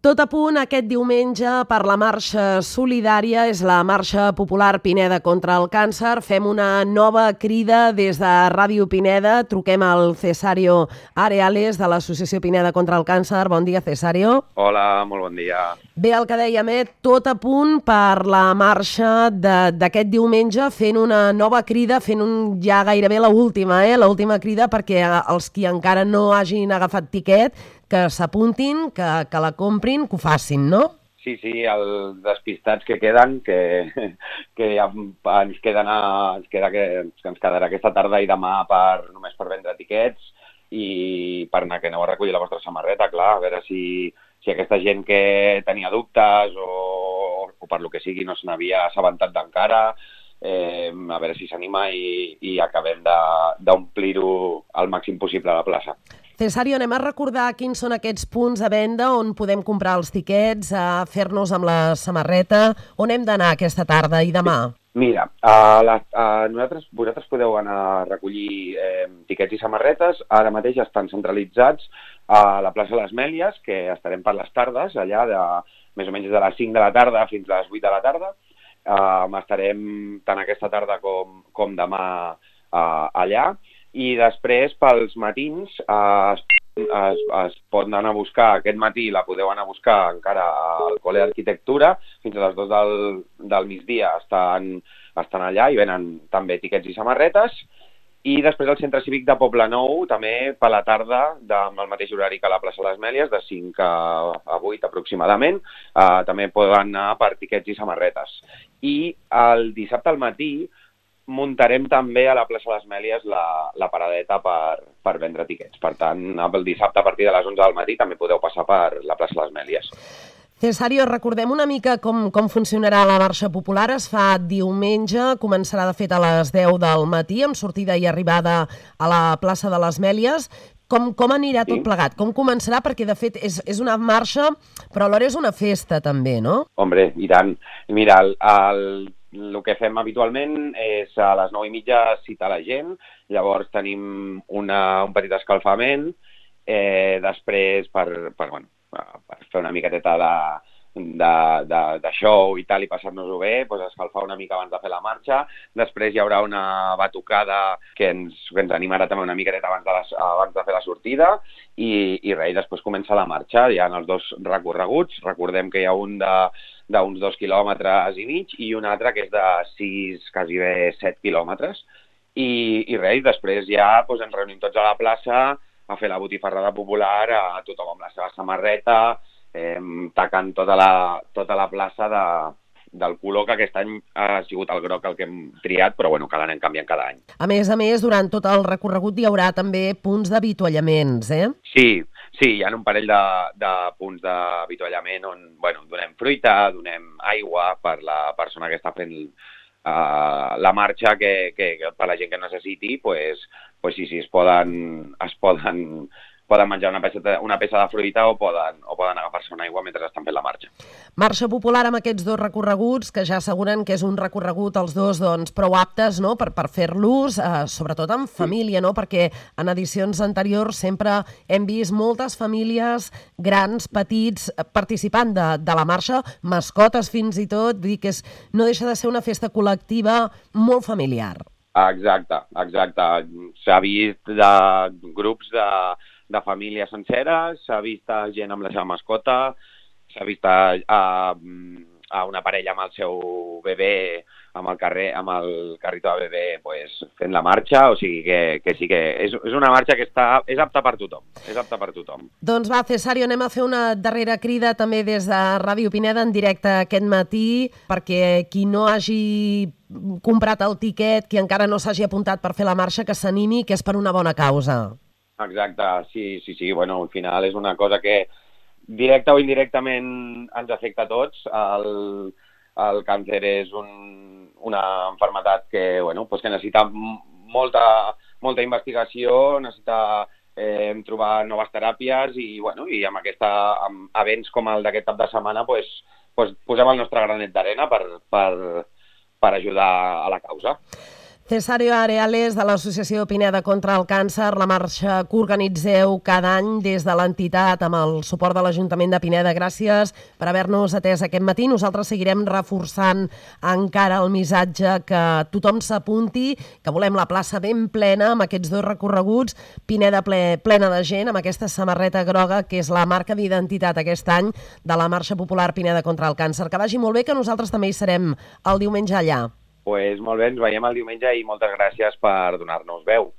Tot a punt aquest diumenge per la marxa solidària, és la marxa popular Pineda contra el càncer. Fem una nova crida des de Ràdio Pineda. Truquem al Cesario Areales de l'Associació Pineda contra el càncer. Bon dia, Cesario. Hola, molt bon dia. Bé, el que dèiem, eh? tot a punt per la marxa d'aquest diumenge, fent una nova crida, fent un, ja gairebé l'última, eh? l'última crida perquè els qui encara no hagin agafat tiquet que s'apuntin, que, que la comprin, que ho facin, no? Sí, sí, els despistats que queden, que, que ens, queden a, ens, queda que, ens quedarà aquesta tarda i demà per, només per vendre tiquets i per anar que aneu a recollir la vostra samarreta, clar, a veure si, si aquesta gent que tenia dubtes o, o per lo que sigui no se n'havia assabentat d'encara, eh, a veure si s'anima i, i acabem d'omplir-ho al màxim possible a la plaça. Cesario, anem a recordar quins són aquests punts a venda on podem comprar els tiquets, a fer-nos amb la samarreta, on hem d'anar aquesta tarda i demà? Mira, a la, a nosaltres, vosaltres podeu anar a recollir eh, tiquets i samarretes. Ara mateix estan centralitzats a la plaça de les Mèlies, que estarem per les tardes, allà de més o menys de les 5 de la tarda fins a les 8 de la tarda. Uh, estarem tant aquesta tarda com, com demà uh, allà i després pels matins eh, es, es, es pot anar a buscar, aquest matí la podeu anar a buscar encara al Col·le d'Arquitectura, fins a les dues del, del migdia estan, estan allà i venen també etiquets i samarretes, i després al Centre Cívic de Poble Nou, també per la tarda, de, amb el mateix horari que la plaça de les Mèlies, de 5 a, a 8 aproximadament, eh, també poden anar per tiquets i samarretes. I el dissabte al matí muntarem també a la plaça de les Mèlies la, la paradeta per, per vendre tiquets. Per tant, el dissabte a partir de les 11 del matí també podeu passar per la plaça de les Mèlies. Cesario, recordem una mica com, com funcionarà la marxa popular. Es fa diumenge, començarà de fet a les 10 del matí, amb sortida i arribada a la plaça de les Mèlies. Com, com anirà tot sí. plegat? Com començarà? Perquè, de fet, és, és una marxa, però alhora és una festa, també, no? Hombre, i tant. Mira, el, el el que fem habitualment és a les 9 i mitja citar la gent, llavors tenim una, un petit escalfament, eh, després per, per, bueno, per fer una miqueteta de, de, de, de show i tal i passar-nos-ho bé, doncs escalfar una mica abans de fer la marxa, després hi haurà una batucada que ens, que ens animarà també una miqueta abans de, les, abans de fer la sortida i, i res, després comença la marxa, hi ha els dos recorreguts, recordem que hi ha un de d'uns dos quilòmetres i mig i un altre que és de sis, quasi bé set quilòmetres. I, i res, després ja doncs, ens reunim tots a la plaça a fer la botifarrada popular, a tothom amb la seva samarreta, eh, tacant tota la, tota la plaça de, del color que aquest any ha sigut el groc el que hem triat, però bueno, cada any canviant cada any. A més a més, durant tot el recorregut hi haurà també punts d'avituallaments, eh? Sí, Sí, hi ha un parell de, de punts d'avituallament on bueno, donem fruita, donem aigua per la persona que està fent uh, la marxa, que, que, que per la gent que necessiti, pues, pues sí, sí, es poden, es poden poden menjar una peça, una peça de fruita o poden, o poden agafar-se una aigua mentre estan fent la marxa. Marxa popular amb aquests dos recorreguts, que ja asseguren que és un recorregut els dos doncs, prou aptes no? per, per fer-los, eh, sobretot en família, no? perquè en edicions anteriors sempre hem vist moltes famílies, grans, petits, eh, participant de, de la marxa, mascotes fins i tot, vull dir que és, no deixa de ser una festa col·lectiva molt familiar. Exacte, exacte. S'ha vist de grups de de família sencera, s'ha vist gent amb la seva mascota, s'ha vist a, a, a una parella amb el seu bebè amb el carrer, amb el carrito de bebè pues, fent la marxa, o sigui que, que sí que és, és una marxa que està, és apta per tothom, és apta per tothom. Doncs va, Cesario, anem a fer una darrera crida també des de Ràdio Pineda en directe aquest matí, perquè qui no hagi comprat el tiquet, qui encara no s'hagi apuntat per fer la marxa, que s'animi, que és per una bona causa. Exacte, sí, sí, sí, bueno, al final és una cosa que directa o indirectament ens afecta a tots. El, el càncer és un, una enfermetat que, bueno, pues que necessita molta, molta investigació, necessita eh, trobar noves teràpies i, bueno, i amb, aquesta, amb events com el d'aquest cap de setmana pues, pues posem el nostre granet d'arena per, per, per ajudar a la causa. Cesario Areales, de l'Associació Pineda contra el Càncer, la marxa que organitzeu cada any des de l'entitat amb el suport de l'Ajuntament de Pineda. Gràcies per haver-nos atès aquest matí. Nosaltres seguirem reforçant encara el missatge que tothom s'apunti, que volem la plaça ben plena amb aquests dos recorreguts, Pineda ple, plena de gent, amb aquesta samarreta groga que és la marca d'identitat aquest any de la Marxa Popular Pineda contra el Càncer. Que vagi molt bé, que nosaltres també hi serem el diumenge allà pues molt bé, ens veiem el diumenge i moltes gràcies per donar-nos veu.